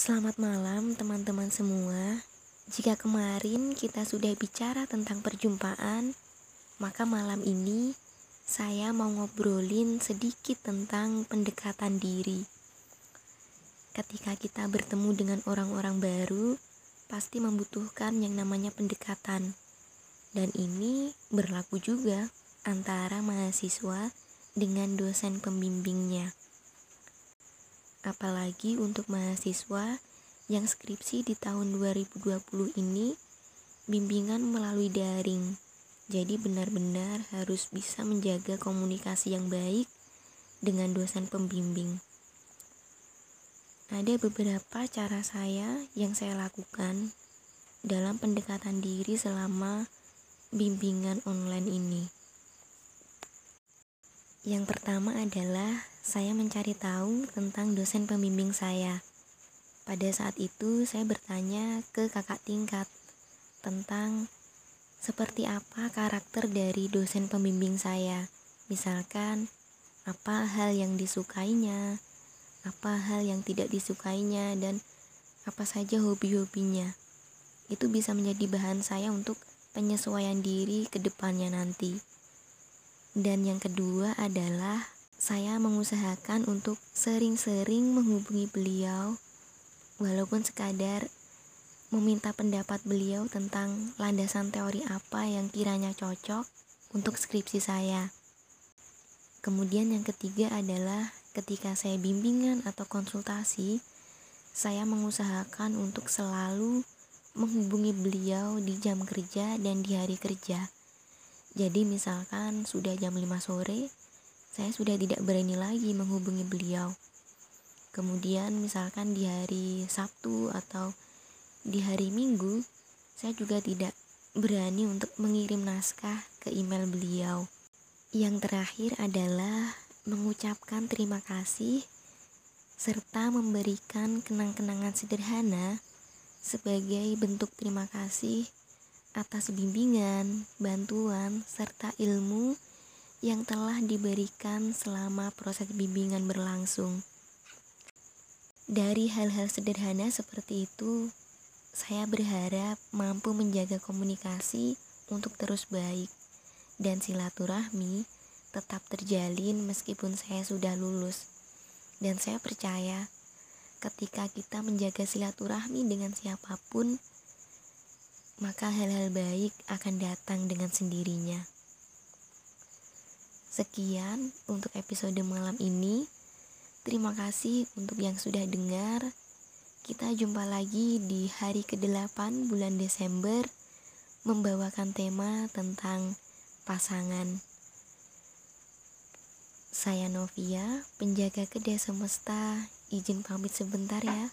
Selamat malam teman-teman semua. Jika kemarin kita sudah bicara tentang perjumpaan, maka malam ini saya mau ngobrolin sedikit tentang pendekatan diri. Ketika kita bertemu dengan orang-orang baru, pasti membutuhkan yang namanya pendekatan. Dan ini berlaku juga antara mahasiswa dengan dosen pembimbingnya apalagi untuk mahasiswa yang skripsi di tahun 2020 ini bimbingan melalui daring. Jadi benar-benar harus bisa menjaga komunikasi yang baik dengan dosen pembimbing. Ada beberapa cara saya yang saya lakukan dalam pendekatan diri selama bimbingan online ini. Yang pertama adalah saya mencari tahu tentang dosen pembimbing saya. Pada saat itu, saya bertanya ke kakak tingkat tentang seperti apa karakter dari dosen pembimbing saya. Misalkan, apa hal yang disukainya, apa hal yang tidak disukainya, dan apa saja hobi-hobinya. Itu bisa menjadi bahan saya untuk penyesuaian diri ke depannya nanti. Dan yang kedua adalah saya mengusahakan untuk sering-sering menghubungi beliau walaupun sekadar meminta pendapat beliau tentang landasan teori apa yang kiranya cocok untuk skripsi saya. Kemudian yang ketiga adalah ketika saya bimbingan atau konsultasi, saya mengusahakan untuk selalu menghubungi beliau di jam kerja dan di hari kerja. Jadi misalkan sudah jam 5 sore, saya sudah tidak berani lagi menghubungi beliau. Kemudian misalkan di hari Sabtu atau di hari Minggu, saya juga tidak berani untuk mengirim naskah ke email beliau. Yang terakhir adalah mengucapkan terima kasih serta memberikan kenang-kenangan sederhana sebagai bentuk terima kasih atas bimbingan, bantuan, serta ilmu yang telah diberikan selama proses bimbingan berlangsung. Dari hal-hal sederhana seperti itu, saya berharap mampu menjaga komunikasi untuk terus baik dan silaturahmi tetap terjalin meskipun saya sudah lulus. Dan saya percaya ketika kita menjaga silaturahmi dengan siapa pun, maka hal-hal baik akan datang dengan sendirinya. Sekian untuk episode malam ini. Terima kasih untuk yang sudah dengar. Kita jumpa lagi di hari ke-8 bulan Desember membawakan tema tentang pasangan. Saya Novia, penjaga kedai semesta. Izin pamit sebentar ya.